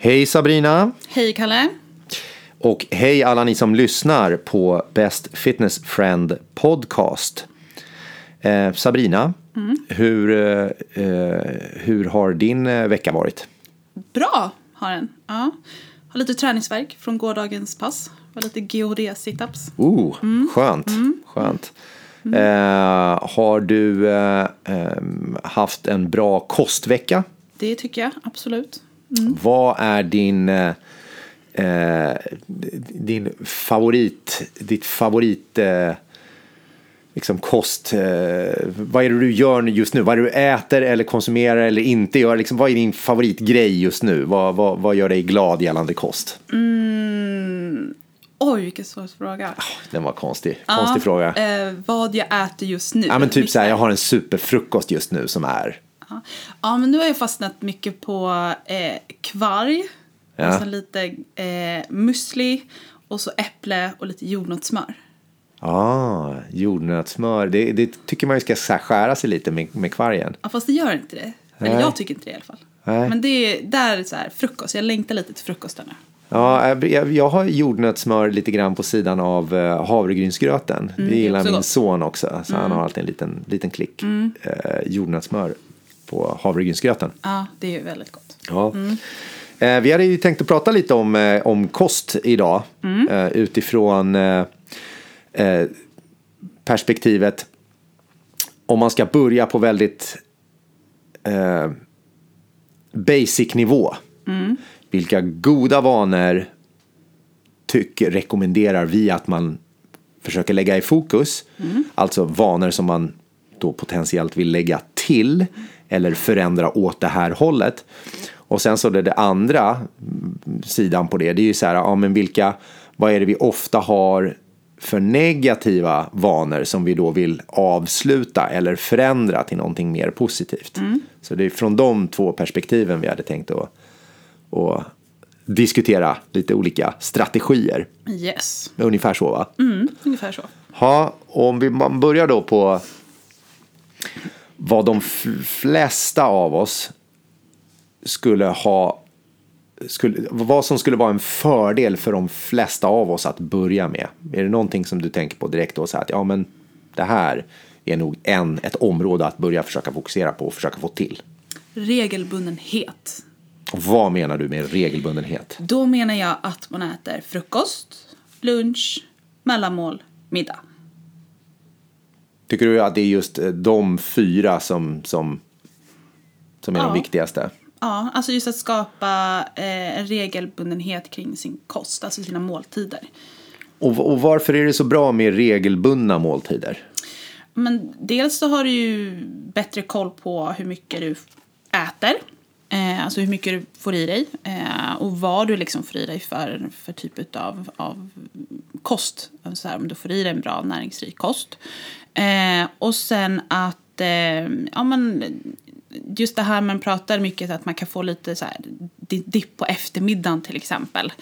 Hej Sabrina! Hej Kalle! Och hej alla ni som lyssnar på Best Fitness Friend Podcast. Eh, Sabrina, Mm. hur, eh, eh, hur har din eh, vecka varit? Bra har den. Ja. Har lite träningsverk från gårdagens pass. Var lite GHD-situps. Oh, Mm. skönt. skönt. Eh, har du eh, haft en bra kostvecka? Det tycker jag absolut. Vad är din, eh, eh, din favorit, ditt favorit eh, liksom kost? Eh, vad är det du gör just nu? Vad är det du äter eller konsumerar eller inte gör? Liksom, vad är din favoritgrej just nu? Vad, vad, vad gör dig glad gällande kost? Oj, vilken svår fråga. Den var konstig. Konstig fråga. Eh, vad jag äter just nu. Ja men typ så här, jag har en superfrukost just nu som är Ja. ja, men nu har jag fastnat mycket på eh, kvarg. Ja. Och sen lite eh, müsli. Och så äpple och lite jordnötssmör. Ah, jordnötssmör. Det, det tycker man ju ska så skära sig lite med, med kvargen. Ja, fast det gör inte det. Eller Nej. jag tycker inte det i alla fall. Nej. Men det är där är så här frukost. Jag längtar lite till frukosten nu. Ja, jag, jag har jordnötssmör lite grann på sidan av eh, havregrynsgröten. det det gillar min gott. son också. Så han har alltid en liten, liten klick eh, jordnötssmör på havregrynsgröten. Ja, det är ju väldigt gott. Ja. Eh, vi hade ju tänkt att prata lite om, eh, om kost idag. Eh, utifrån eh, eh, perspektivet om man ska börja på väldigt basic nivå. Vilka goda vanor tycker, rekommenderar vi att man försöker lägga i fokus. Alltså vanor som man då potentiellt vill lägga till eller förändra åt det här hållet. Och sen så det, det andra mm, sidan på det, det är ju så här, ja men vilka, vad är det vi ofta har för negativa vanor som vi då vill avsluta eller förändra till någonting mer positivt. Så det är från de två perspektiven vi hade tänkt att, att diskutera lite olika strategier. Yes, Ungefär så va? mm, ungefär så. Ja, om vi börjar då på vad de flesta av oss skulle ha skulle, vad som skulle vara en fördel för de flesta av oss att börja med. Är det någonting som du tänker på direkt då? Så att, ja, men det här är nog en, ett område att börja försöka fokusera på och försöka få till. Regelbundenhet. Och vad menar du med regelbundenhet? Då menar jag att man äter frukost, lunch, mellanmål, middag. Tycker du att det är just eh, de fyra som, som, som är de Ja. viktigaste? Ja, alltså just att skapa eh, en regelbundenhet kring sin kost, alltså sina måltider. Och, och varför är det så bra med regelbundna måltider? Men dels så har du ju bättre koll på hur mycket du äter. Eh, alltså hur mycket du får i dig. Eh, och vad du liksom får i dig för, för typ av, av kost. Alltså så här, om du får i dig en bra näringsrik kost. Eh, och sen att, ja men just det här man pratar mycket att man kan få lite så här di- dipp på eftermiddagen till exempel.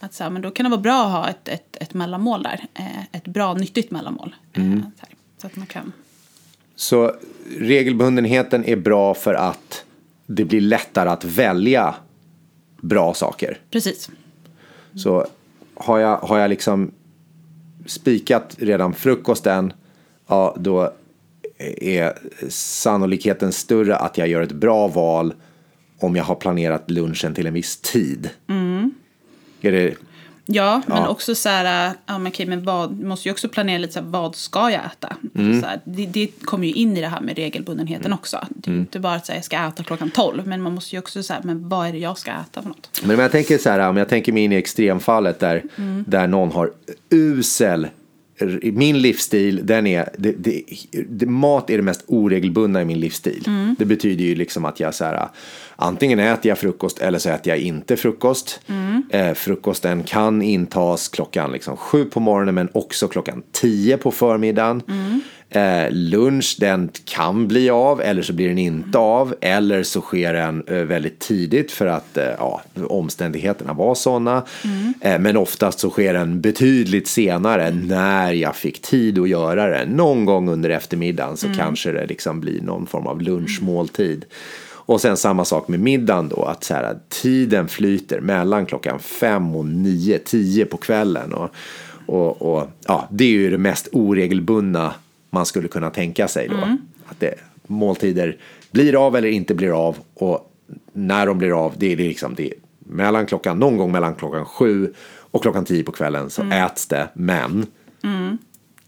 Att så här, men då kan det vara bra att ha ett, ett, ett mellanmål där. Ett bra nyttigt mellanmål. Eh, så, så att man kan Så regelbundenheten är bra för att det blir lättare att välja bra saker. Precis. Så har jag, har jag liksom spikat redan frukosten, ja då är sannolikheten större att jag gör ett bra val om jag har planerat lunchen till en viss tid. Är det, Ja, men Ja. också så här, ja men okej, men vad, måste ju också planera lite så här, vad ska jag äta? Mm. Så här, det, det kommer ju in i det här med regelbundenheten också. Det är ju inte bara att säga jag ska äta klockan 12, men man måste ju också säga, men vad är det jag ska äta för något? Men om jag tänker så här, om jag tänker mig in i extremfallet där, där någon har usel min livsstil, den är, det, det, det, mat är det mest oregelbundna i min livsstil. Det betyder ju liksom att jag så här, antingen äter jag frukost eller så äter jag inte frukost. Eh, frukosten kan intas klockan liksom sju på morgonen men också klockan tio på förmiddagen. Eh, lunch, den kan bli av eller så blir den inte av. Eller så sker den eh, väldigt tidigt för att eh, ja, omständigheterna var sådana. Eh, men oftast så sker den betydligt senare när jag fick tid att göra det. Någon gång under eftermiddagen så kanske det liksom blir någon form av lunchmåltid. Och sen samma sak med middagen då, att så här, tiden flyter mellan klockan fem och nio, tio på kvällen. Och, och, och ja, det är ju det mest oregelbundna man skulle kunna tänka sig då. Att det, måltider blir av eller inte blir av. Och när de blir av, det är liksom det är mellan klockan, någon gång mellan klockan sju och klockan tio på kvällen så äts det. Men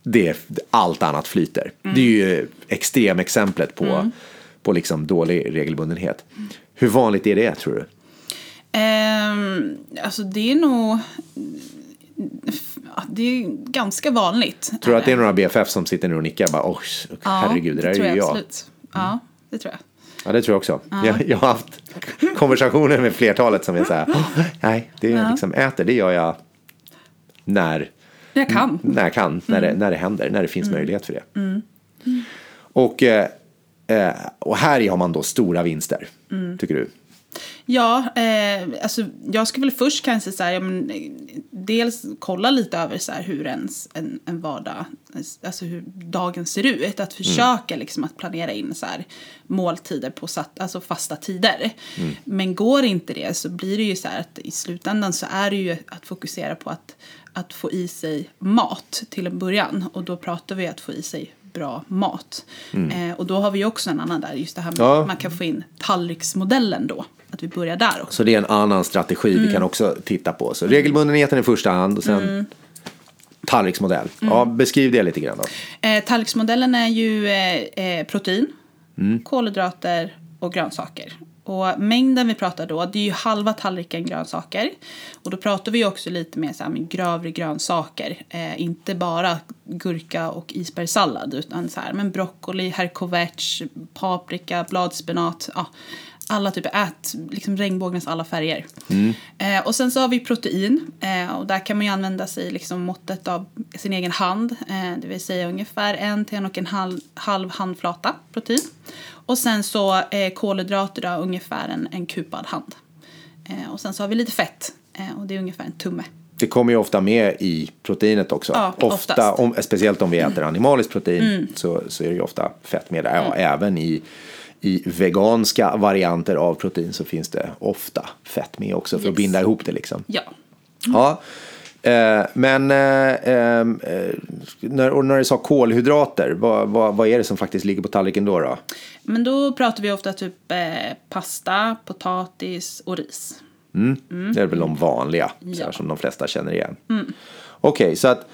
det, allt annat flyter. Det är ju extremexemplet på, på liksom dålig regelbundenhet. Hur vanligt är det tror du? Ehm, alltså det är nog... ja, Det är ganska vanligt. Tror du att det är några BFF som sitter nu och nickar bara, oh, herregud, det där är ju jag. Absolut. Ja, det tror jag. Ja, det tror jag också. Jag, jag har haft konversationer med flertalet som är så här, "Åh, nej, det är liksom, äter, det gör jag när, Jag kan. när jag kan, när, det, när det händer, när det finns möjlighet för det. Och, eh, eh, och här har man då stora vinster, tycker du? Ja, eh, alltså jag skulle väl först kanske så här, ja, men, dels kolla lite över så här, hur ens en, en vardag, alltså hur dagen ser ut. Att försöka liksom att planera in så här, måltider på satt, alltså fasta tider. Men går inte det så blir det ju så här att i slutändan så är det ju att fokusera på att, att få i sig mat till en början. Och då pratar vi att få i sig bra mat. Eh, och då har vi ju också en annan där, just det här med Ja. att man kan få in tallriksmodellen då. Att vi börjar där också. Så det är en annan strategi vi kan också titta på. Så regelbundenheten i första hand och sen tallriksmodell. Ja, beskriv det lite grann då. Eh, tallriksmodellen är ju eh, eh, protein, kolhydrater och grönsaker. Och mängden vi pratar då, det är ju halva tallriken grönsaker. Och då pratar vi också lite mer så här med grövre grönsaker. Eh, inte bara gurka och isbergssallad utan så här, men broccoli, herkoverts, paprika, bladspenat. Ja, alla typer, ät liksom regnbågens alla färger. Eh, och sen så har vi protein eh, och där kan man ju använda sig liksom måttet av sin egen hand. Eh, det vill säga ungefär en till en och en halv, halv handflata protein. Och sen så eh, kolhydrater då, ungefär en, en kupad hand. Eh, och sen så har vi lite fett eh, och det är ungefär en tumme. Det kommer ju ofta med i proteinet också. Ja, ofta. Mm. om, speciellt om vi äter animaliskt protein så, så är det ju ofta fett med. Ja, Även i, i veganska varianter av protein så finns det ofta fett med också för att Yes. binda ihop det liksom. Ja. Ja. Eh, men eh, ehm, eh, när, när du sa kolhydrater, vad, vad, vad är det som faktiskt ligger på tallriken då? då? Men då pratar vi ofta typ eh, pasta, potatis och ris. Det är väl de vanliga, så här, Ja. som de flesta känner igen. Okej, så att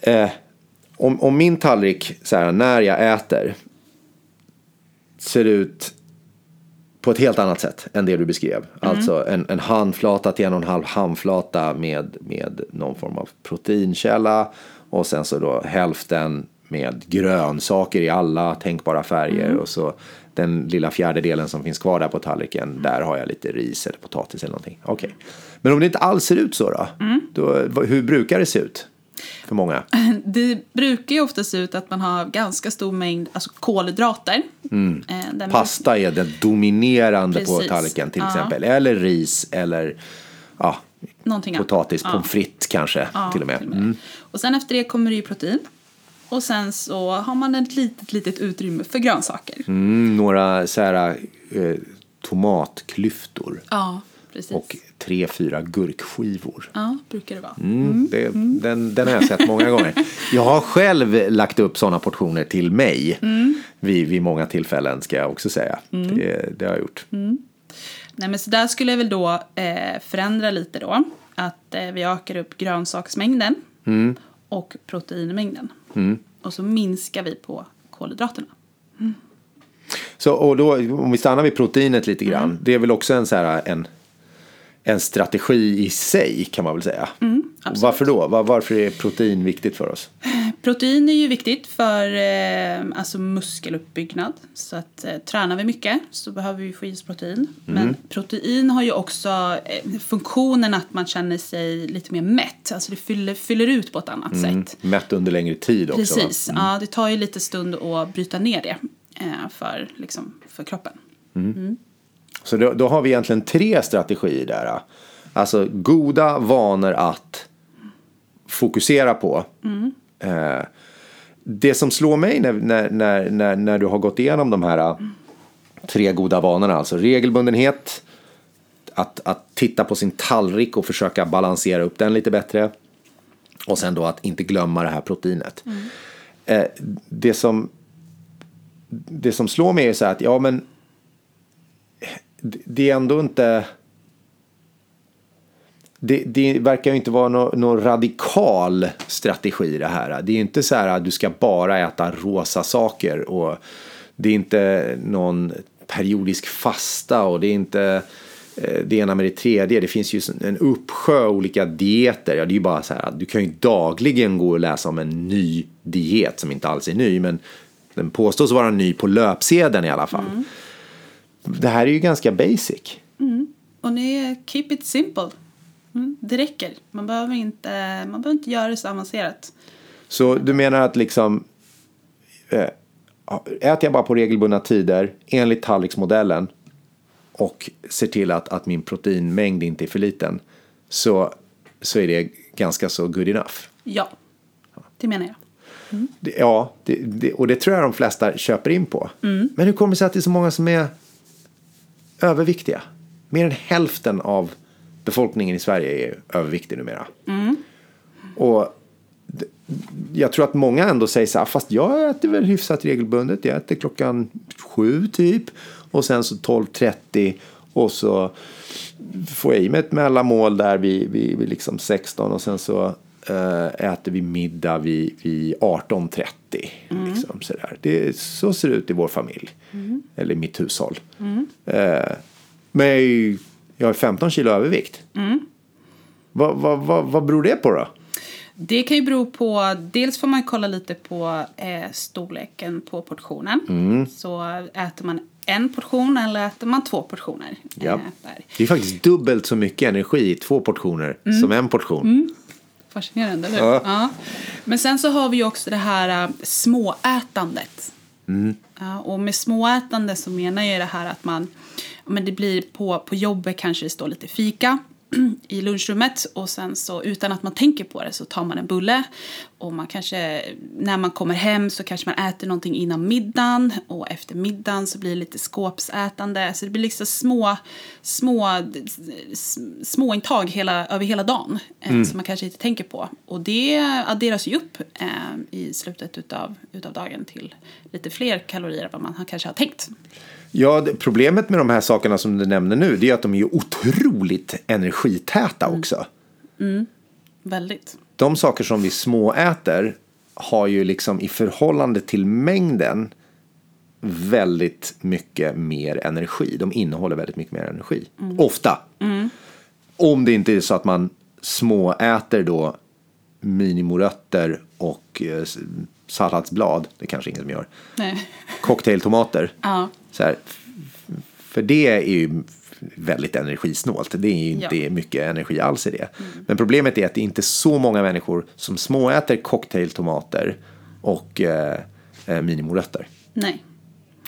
eh, om, om min tallrik, så här, när jag äter, ser ut på ett helt annat sätt än det du beskrev. Alltså en, en handflata till en och en halv handflata med, med någon form av proteinkälla. Och sen så då hälften med grönsaker i alla tänkbara färger. Och så den lilla fjärdedelen som finns kvar där på tallriken. Där har jag lite ris eller potatis eller någonting. Okej. Men om det inte alls ser ut så då? då vad- hur brukar det se ut? För många. Det brukar ju ofta se ut att man har ganska stor mängd alltså kolhydrater. Mm. Eh, Pasta är den dominerande på Precis. tallriken till Ja. exempel. Eller ris eller ja, Någonting potatis, Ja. pommes frites kanske Ja, till och med. Mm. Och sen efter det kommer det ju protein. Och sen så har man ett litet, litet utrymme för grönsaker. Mm, några så här eh, tomatklyftor Ja, precis. och tre, fyra gurkskivor. Ja, brukar det vara. Mm, det, Den, den har jag sett många gånger. Jag har själv lagt upp sådana portioner till mig vid, vid många tillfällen ska jag också säga. Det, det har jag gjort. Nej, men så där skulle jag väl då eh, förändra lite då. Att eh, vi ökar upp grönsaksmängden Mm. och proteinmängden. Och så minskar vi på kolhydraterna. Så, och då, om vi stannar vid proteinet lite grann. Det är väl också en, så här, en, en strategi i sig kan man väl säga. absolut. Varför då? Var, varför är protein viktigt för oss? Protein är ju viktigt för eh, alltså muskeluppbyggnad. Så att eh, tränar vi mycket så behöver vi få i oss protein. Men protein har ju också eh, funktionen att man känner sig lite mer mätt. Alltså det fyller, fyller ut på ett annat sätt. Mätt under längre tid också. Precis, ja, det tar ju lite stund att bryta ner det eh, för, liksom, för kroppen. Så då, då har vi egentligen tre strategier där. Alltså goda vanor att fokusera på. Eh, det som slår mig när, när, när, när, när du har gått igenom de här tre goda vanorna, alltså regelbundenhet, att, att titta på sin tallrik och försöka balansera upp den lite bättre. Och sen då att inte glömma det här proteinet. Eh, det, som, det som slår mig är så här att, ja men det är ändå inte... Det, det verkar ju inte vara någon någon, radikal strategi det här. Det är inte så här att du ska bara äta rosa saker och det är inte någon periodisk fasta och det är inte eh, det ena med det tredje. Det finns ju en uppsjö olika dieter. Ja, det är ju bara så här, att du kan ju dagligen gå och läsa om en ny diet som inte alls är ny, men den påstås vara ny på löpsedeln i alla fall. Mm. Det här är ju ganska basic. Och ni, keep it simple. Mm, det räcker. Man behöver, inte, man behöver inte göra det så avancerat. Så du menar att liksom eh, äter jag bara på regelbundna tider enligt tallriksmodellen och ser till att, att min proteinmängd inte är för liten så, så är det ganska så good enough. Ja, det menar jag. Det, ja, det, det, och det tror jag de flesta köper in på. Men hur kommer det sig att det är så många som är överviktiga? Mer än hälften av befolkningen i Sverige är överviktig numera. Och d- jag tror att många ändå säger så här, fast jag äter väl hyfsat regelbundet. Jag äter klockan sju typ och sen så 12.30 och så får jag i mig ett mellanmål där vid, vid, vid liksom 16 och sen så eh, äter vi middag vid, vid 18.30. Liksom, sådär. Det, så ser det ut i vår familj. Eller i mitt hushåll. Eh, men jag, är jag har 15 kilo övervikt. Vad, vad, vad, vad beror det på då? Det kan ju bero på, dels får man kolla lite på eh, storleken på portionen. Mm. Så äter man en portion eller äter man två portioner? Ja. Eh, där. Det är faktiskt dubbelt så mycket energi i två portioner som en portion. Fascinerande, eller hur? Ja. Ja. Men sen så har vi ju också det här äh, småätandet. Mm. Ja, och med småätande så menar jag det här att man, men det blir på, på jobbet kanske det står lite fika i lunchrummet och sen så utan att man tänker på det så tar man en bulle och man kanske när man kommer hem så kanske man äter någonting innan middagen och efter middagen så blir det lite skåpsätande. Så det blir liksom små små små intag hela, över hela dagen eh, som man kanske inte tänker på. Och det adderas ju upp eh, i slutet utav, utav dagen till lite fler kalorier än vad man kanske har tänkt. Ja, problemet med de här sakerna som du nämner nu det är att de är otroligt energitäta också. Väldigt. De saker som vi småäter har ju liksom i förhållande till mängden väldigt mycket mer energi. De innehåller väldigt mycket mer energi. Ofta. Om det inte är så att man småäter då minimorötter och eh, salladsblad. Det kanske ingen som gör. Nej. Cocktailtomater. Ja. Så här, för det är ju väldigt energisnålt. Det är ju inte Ja. Mm. mycket energi alls i det. Men problemet är att det är inte så många människor som småäter cocktailtomater och eh, eh, minimorötter. Nej.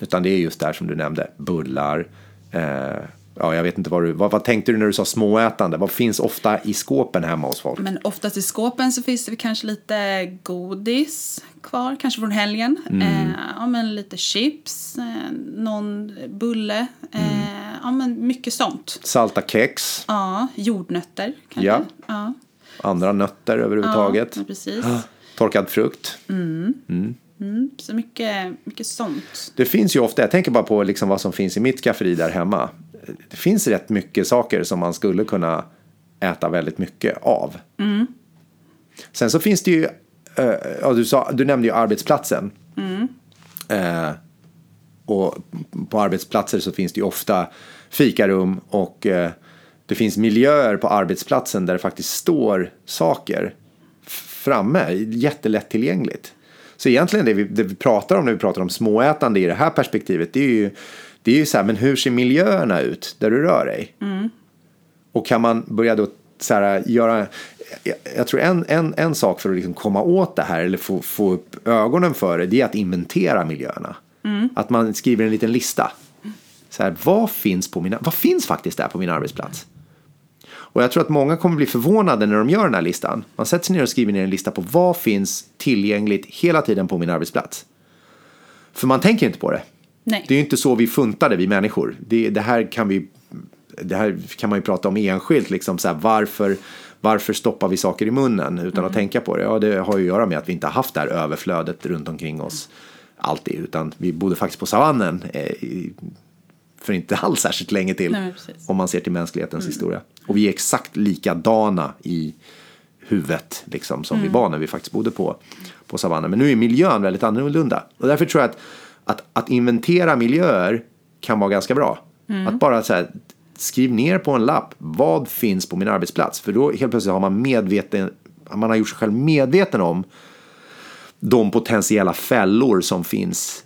Utan det är just där som du nämnde, bullar. Eh, ja, jag vet inte vad du, vad, vad tänkte du när du sa småätande? Vad finns ofta i skåpen hemma hos folk? Men oftast i skåpen så finns det kanske lite godis kvar, kanske från helgen. Eh, ja, men lite chips, eh, någon bulle. Eh, ja, men mycket sånt. Salta kex, Ja, jordnötter kanske. Ja. ja. andra nötter överhuvudtaget. Ja, precis. Torkad frukt. Mm, så mycket, mycket sånt. Det finns ju ofta, jag tänker bara på liksom vad som finns i mitt skafferi där hemma. Det finns rätt mycket saker som man skulle kunna äta väldigt mycket av. Sen så finns det ju, eh, ja, du, sa, du nämnde ju arbetsplatsen. Eh, och på arbetsplatser så finns det ju ofta fikarum och eh, det finns miljöer på arbetsplatsen där det faktiskt står saker framme, jättelätt tillgängligt. Så egentligen det vi, det vi pratar om när vi pratar om småätande i det här perspektivet det är ju, det är ju så här, men hur ser miljöerna ut där du rör dig? Och kan man börja då så här, göra, jag, jag tror en, en, en sak för att liksom komma åt det här eller få, få upp ögonen för det, det är att inventera miljöerna. Att man skriver en liten lista. Så här, vad finns på mina, vad finns faktiskt där på min arbetsplats? Och jag tror att många kommer bli förvånade när de gör den här listan. Man sätter sig ner och skriver ner en lista på vad finns tillgängligt hela tiden på min arbetsplats. För man tänker inte på det. Nej. Det är ju inte så vi funtade, vi människor. Det, det, här kan vi, det här kan man ju prata om enskilt, liksom så här, varför, varför stoppar vi saker i munnen utan att tänka på det? Ja, det har ju att göra med att vi inte har haft det här överflödet runt omkring oss alltid, utan vi bodde faktiskt på savannen eh, för inte alls särskilt länge till, Nej, om man ser till mänsklighetens historia. Och vi är exakt likadana i huvudet liksom, som vi var när vi faktiskt bodde på, på savannen. Men nu är miljön väldigt annorlunda. Och därför tror jag att, att, att inventera miljöer kan vara ganska bra. Att bara så här, skriv ner på en lapp, vad finns på min arbetsplats? För då helt plötsligt har man medveten, man har gjort sig själv medveten om de potentiella fällor som finns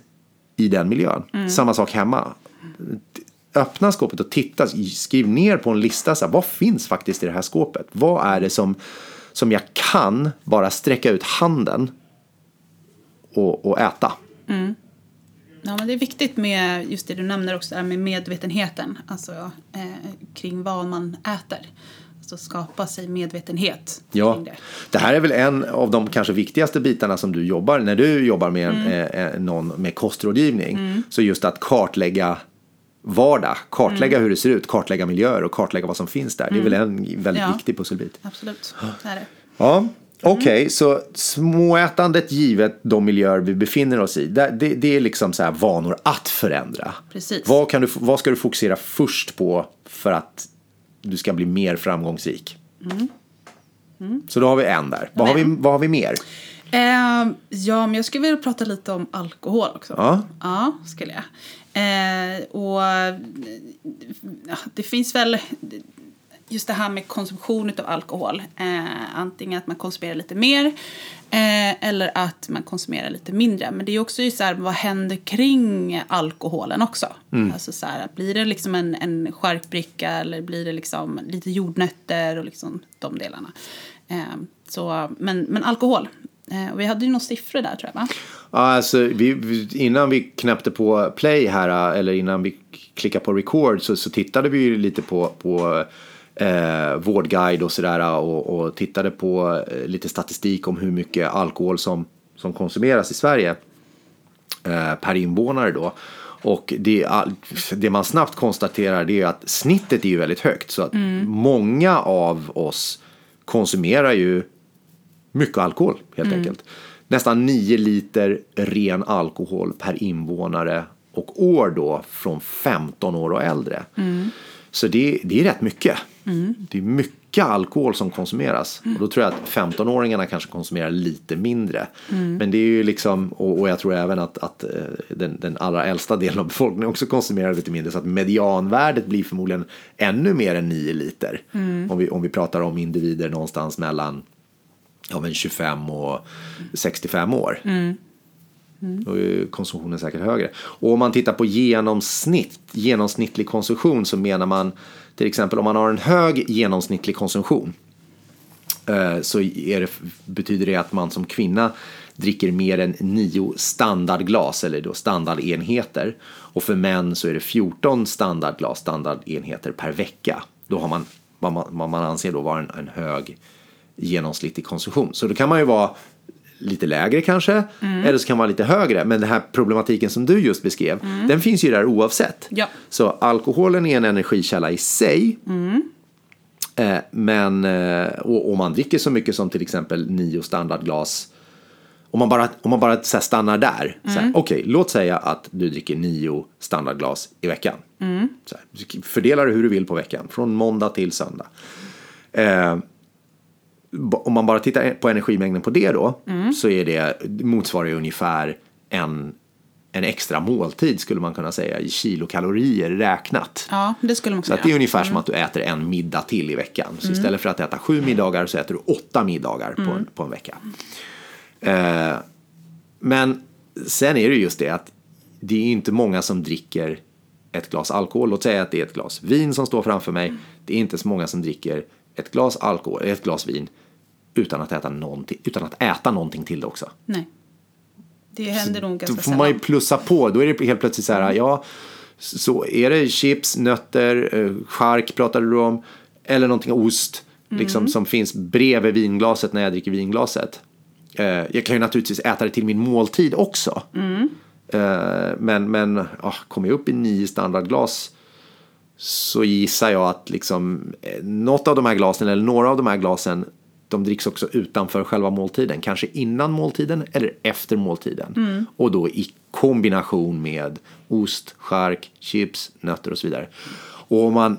i den miljön. Samma sak hemma. Öppna skåpet och titta, skriv ner på en lista, så här, vad finns faktiskt i det här skåpet? Vad är det som, som jag kan bara sträcka ut handen och, och äta? Ja, men det är viktigt med just det du nämner också, med medvetenheten. Alltså eh, kring vad man äter. Alltså skapa sig medvetenhet Ja, kring det. det här är väl en av de kanske viktigaste bitarna som du jobbar när du jobbar med, eh, eh, någon, med kostrådgivning. Så just att kartlägga vardag, kartlägga hur det ser ut, kartlägga miljöer och kartlägga vad som finns där. Det är väl en väldigt Ja. viktig pusselbit. Absolut, det är det. Ja, okej, så småätandet givet de miljöer vi befinner oss i, det, det, det är liksom så vanor att förändra. Precis. Vad, kan du, vad ska du fokusera först på för att du ska bli mer framgångsrik? Så då har vi en där. Vad har, vi, vad har vi mer? Eh, ja, men jag skulle vilja prata lite om alkohol också. Ja. Ja, skulle jag. Eh, och ja, det finns väl just det här med konsumtion av alkohol. Eh, antingen att man konsumerar lite mer eh, eller att man konsumerar lite mindre. Men det är också så här, vad händer kring alkoholen också? Alltså så här, blir det liksom en, en charkbricka eller blir det liksom lite jordnötter och liksom de delarna. Eh, så, men, men alkohol. Eh, och vi hade ju några siffror där tror jag va? Ja, Alltså, vi- innan vi knäppte på play här, eller innan vi klickade på record, så, så tittade vi ju lite på, på eh, vårdguide och sådär och, och tittade på eh, lite statistik om hur mycket alkohol som, som konsumeras i Sverige eh, per invånare då. Och det, det man snabbt konstaterar det är att snittet är ju väldigt högt. Så att många av oss konsumerar ju mycket alkohol helt enkelt. Nästan 9 liter ren alkohol per invånare och år då från 15 år och äldre. Så det, det är rätt mycket. Det är mycket alkohol som konsumeras. Och då tror jag att 15-åringarna kanske konsumerar lite mindre. Men det är ju liksom, och, och jag tror även att, att eh, den, den allra äldsta delen av befolkningen också konsumerar lite mindre. Så att medianvärdet blir förmodligen ännu mer än 9 liter. Om, vi, om vi pratar om individer någonstans mellan ja, men 25 och 65 år. Mm. Då är konsumtionen säkert högre. Och om man tittar på genomsnitt, genomsnittlig konsumtion så menar man till exempel om man har en hög genomsnittlig konsumtion eh, så är det, betyder det att man som kvinna dricker mer än nio standardglas eller då standardenheter. Och för män så är det 14 standardglas, standardenheter per vecka. Då har man vad man, vad man anser då vara en, en hög genomsnittlig konsumtion. Så då kan man ju vara lite lägre kanske, eller så kan man vara lite högre. Men den här problematiken som du just beskrev, den finns ju där oavsett. Ja. Så alkoholen är en energikälla i sig. Eh, men eh, och, och man dricker så mycket som till exempel nio standardglas. Om man bara, om man bara så stannar där. här, Okej, låt säga att du dricker nio standardglas i veckan. Så här, fördelar du hur du vill på veckan, från måndag till söndag. Eh, om man bara tittar på energimängden på det då, så är det, det motsvarar ju ungefär en, en extra måltid skulle man kunna säga i kilokalorier räknat. Ja, det skulle man Så det är ungefär som att du äter en middag till i veckan. Så istället för att äta sju middagar så äter du åtta middagar på, en, på en vecka. Eh, men sen är det just det att det är inte många som dricker ett glas alkohol. Låt säga att det är ett glas vin som står framför mig. Det är inte så många som dricker ett glas alkohol, ett glas vin utan att äta någonting, utan att äta någonting till det också. Nej. Det händer nog Då ganska får man ju sällan. plussa på. Då är det helt plötsligt så här, ja, så är det chips, nötter, eh, chark pratade du om, eller någonting ost, liksom som finns bredvid vinglaset när jag dricker vinglaset. Eh, jag kan ju naturligtvis äta det till min måltid också. Eh, men men oh, kommer jag upp i nio standardglas så gissar jag att liksom, eh, något av de här glasen eller några av de här glasen de dricks också utanför själva måltiden. Kanske innan måltiden eller efter måltiden. Och då i kombination med ost, chark, chips, nötter och så vidare. Och om man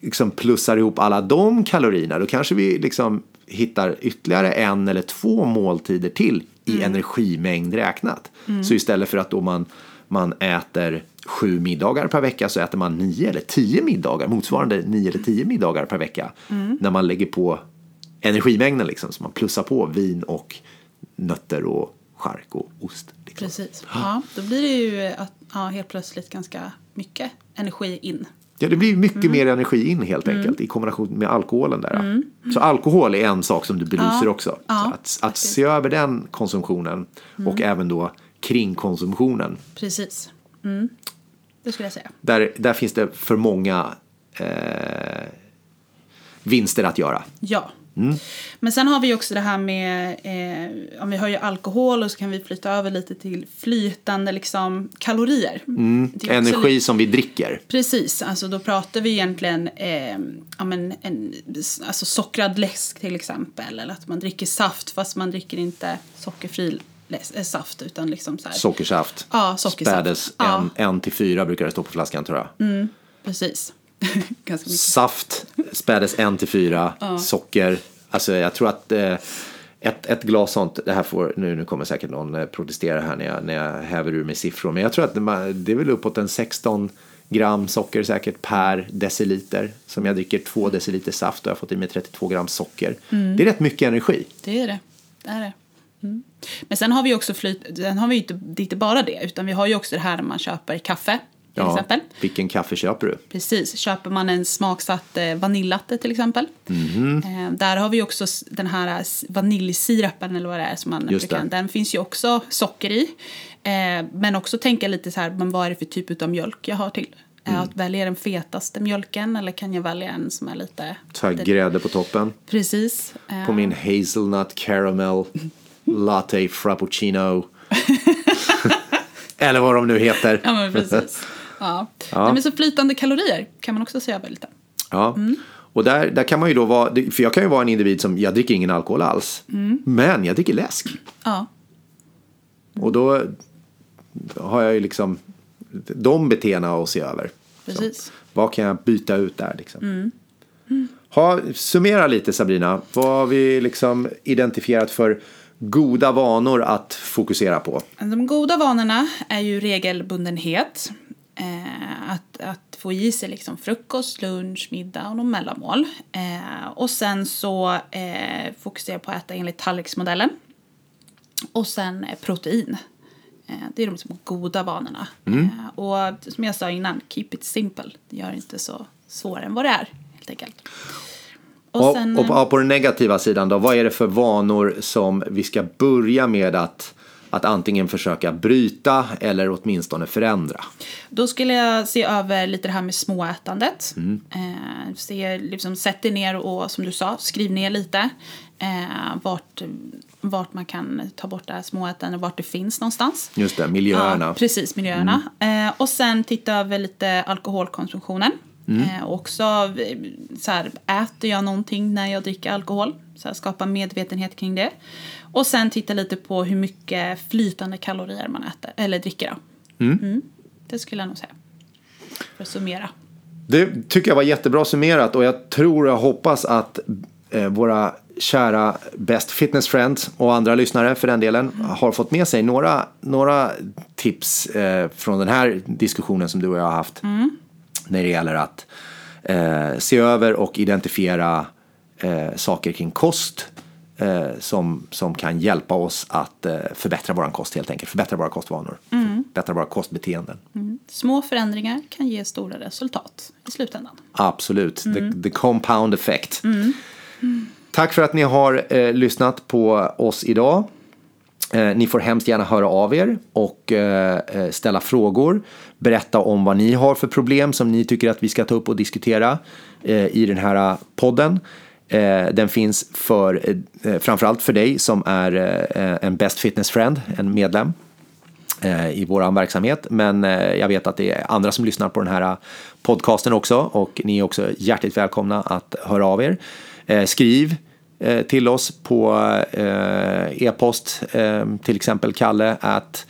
liksom plussar ihop alla de kalorierna då kanske vi liksom hittar ytterligare en eller två måltider till i energimängd räknat. Så istället för att då man, man äter sju middagar per vecka så äter man nio eller tio middagar, motsvarande nio eller tio middagar per vecka. När man lägger på energimängden liksom, så man plussar på vin och nötter och chark och ost. Liksom. Precis. Ja, då blir det ju att, ja, helt plötsligt ganska mycket energi in. Ja, det blir mycket Mm. mer energi in helt enkelt i kombination med alkoholen där. Så alkohol är en sak som du belyser Mm. Ja, också. ja, att, att se över den konsumtionen och Mm. även då kring konsumtionen. Precis. Mm. Det skulle jag säga. Där, där finns det för många eh, vinster att göra. Ja. Mm. Men sen har vi också det här med, eh, om vi ju alkohol och så kan vi flytta över lite till flytande liksom, kalorier. Också Energi lite- som vi dricker. Precis, alltså då pratar vi egentligen eh, ja, men en, alltså sockrad läsk till exempel. Eller att man dricker saft fast man dricker inte sockerfri saft utan liksom så här. Sockersaft. Ja, sockersaft. Spädes Ja. en, en till fyra brukar det stå på flaskan tror jag. Precis. Ganska mycket. Saft spädes en till fyra. Socker. Alltså jag tror att eh, ett, ett glas sånt, det här får, nu, nu kommer säkert någon eh, protestera här när jag, när jag häver ur mig siffror. Men jag tror att det, är väl uppåt en 16 gram socker säkert per deciliter. Som jag dricker två deciliter saft och jag har fått i mig 32 gram socker. Det är rätt mycket energi. Det är det. det, är det. Mm. Men sen har vi också flyt, sen har vi inte, det är inte bara det, utan vi har ju också det här när man köper kaffe till Ja, exempel. vilken kaffe köper du? Precis, köper man en smaksatt eh, vaniljlatte till exempel. Mhm. Eh, där har vi också den här eh, vaniljsirapen eller vad det är som man Just brukar-. Den finns ju också socker i. Eh, men också tänka lite så här, men vad är det för typ av mjölk jag har till? Mm. Att välja den fetaste mjölken eller kan jag välja en som är lite... Ta grädde på toppen. Precis. Eh, På min hazelnut caramel latte frappuccino. Eller vad de nu heter. Ja, men precis. Ja. Ja. Nej, men så flytande kalorier kan man också över lite. Ja. Mm. Och där, där kan man ju då vara, för jag kan ju vara en individ som, jag dricker ingen alkohol alls. Mm. Men jag dricker läsk. Ja, Och då har jag ju liksom de beteendena att se över. precis. Så, vad kan jag byta ut där liksom? Ha, summera lite Sabrina. Vad har vi liksom identifierat för goda vanor att fokusera på? De goda vanorna är ju regelbundenhet. Eh, att, att få i sig liksom frukost, lunch, middag och någon mellanmål. Eh, och sen så eh, fokusera på att äta enligt tallriksmodellen. Och sen eh, protein. Eh, det är de liksom goda vanorna. Eh, och som jag sa innan, keep it simple. Det gör inte så svårare än vad det är, helt enkelt. Och Och, sen, och, eh, på- den negativa sidan då, vad är det för vanor som vi ska börja med att, att antingen försöka bryta eller åtminstone förändra? Då skulle jag se över lite det här med småätandet. Eh, se, liksom, sätt dig ner och som du sa, skriv ner lite. Eh, vart, vart man kan ta bort det här småätandet, vart det finns någonstans. Just det, miljöerna. Ja, precis, miljöerna. Eh, och sen titta över lite alkoholkonsumtionen. Eh, och också eh, så här, äter jag någonting när jag dricker alkohol? Så här, skapa medvetenhet kring det. Och sen titta lite på hur mycket flytande kalorier man äter, eller dricker. Då. Mm. Det skulle jag nog säga. För att summera. Det tycker jag var jättebra summerat och jag tror och hoppas att eh, våra kära Best Fitness Friends och andra lyssnare för den delen har fått med sig några, några tips eh, från den här diskussionen som du och jag har haft. När det gäller att eh, se över och identifiera eh, saker kring kost eh, som, som kan hjälpa oss att eh, förbättra vår kost helt enkelt. Förbättra våra kostvanor. Förbättra våra kostbeteenden. Små förändringar kan ge stora resultat i slutändan. Absolut, the, the compound effect. Tack för att ni har eh, lyssnat på oss idag. Eh, ni får hemskt gärna höra av er och eh, eh, ställa frågor. Berätta om vad ni har för problem som ni tycker att vi ska ta upp och diskutera i den här podden. Den finns för, framförallt för dig som är en Best Fitness Friend, en medlem. i vår verksamhet. Men jag vet att det är andra som lyssnar på den här podcasten också och ni är också hjärtligt välkomna att höra av er. Skriv till oss på eh, e-post, till exempel kalle at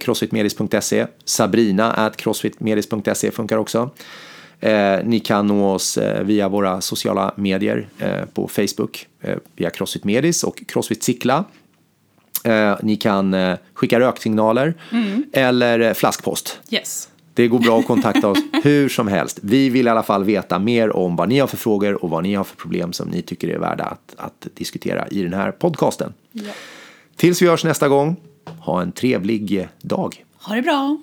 crossfitmedis.se, sabrina at crossfitmedis.se funkar också. Eh, ni kan nå oss eh, via våra sociala medier eh, på Facebook via Crossfit Medis och Crossfit Sickla. ni kan skicka röksignaler mm. eller flaskpost. Yes. Det går bra att kontakta oss hur som helst. Vi vill i alla fall veta mer om vad ni har för frågor och vad ni har för problem som ni tycker är värda att, att diskutera i den här podcasten. Ja. Tills vi hörs nästa gång, ha en trevlig dag. Ha det bra.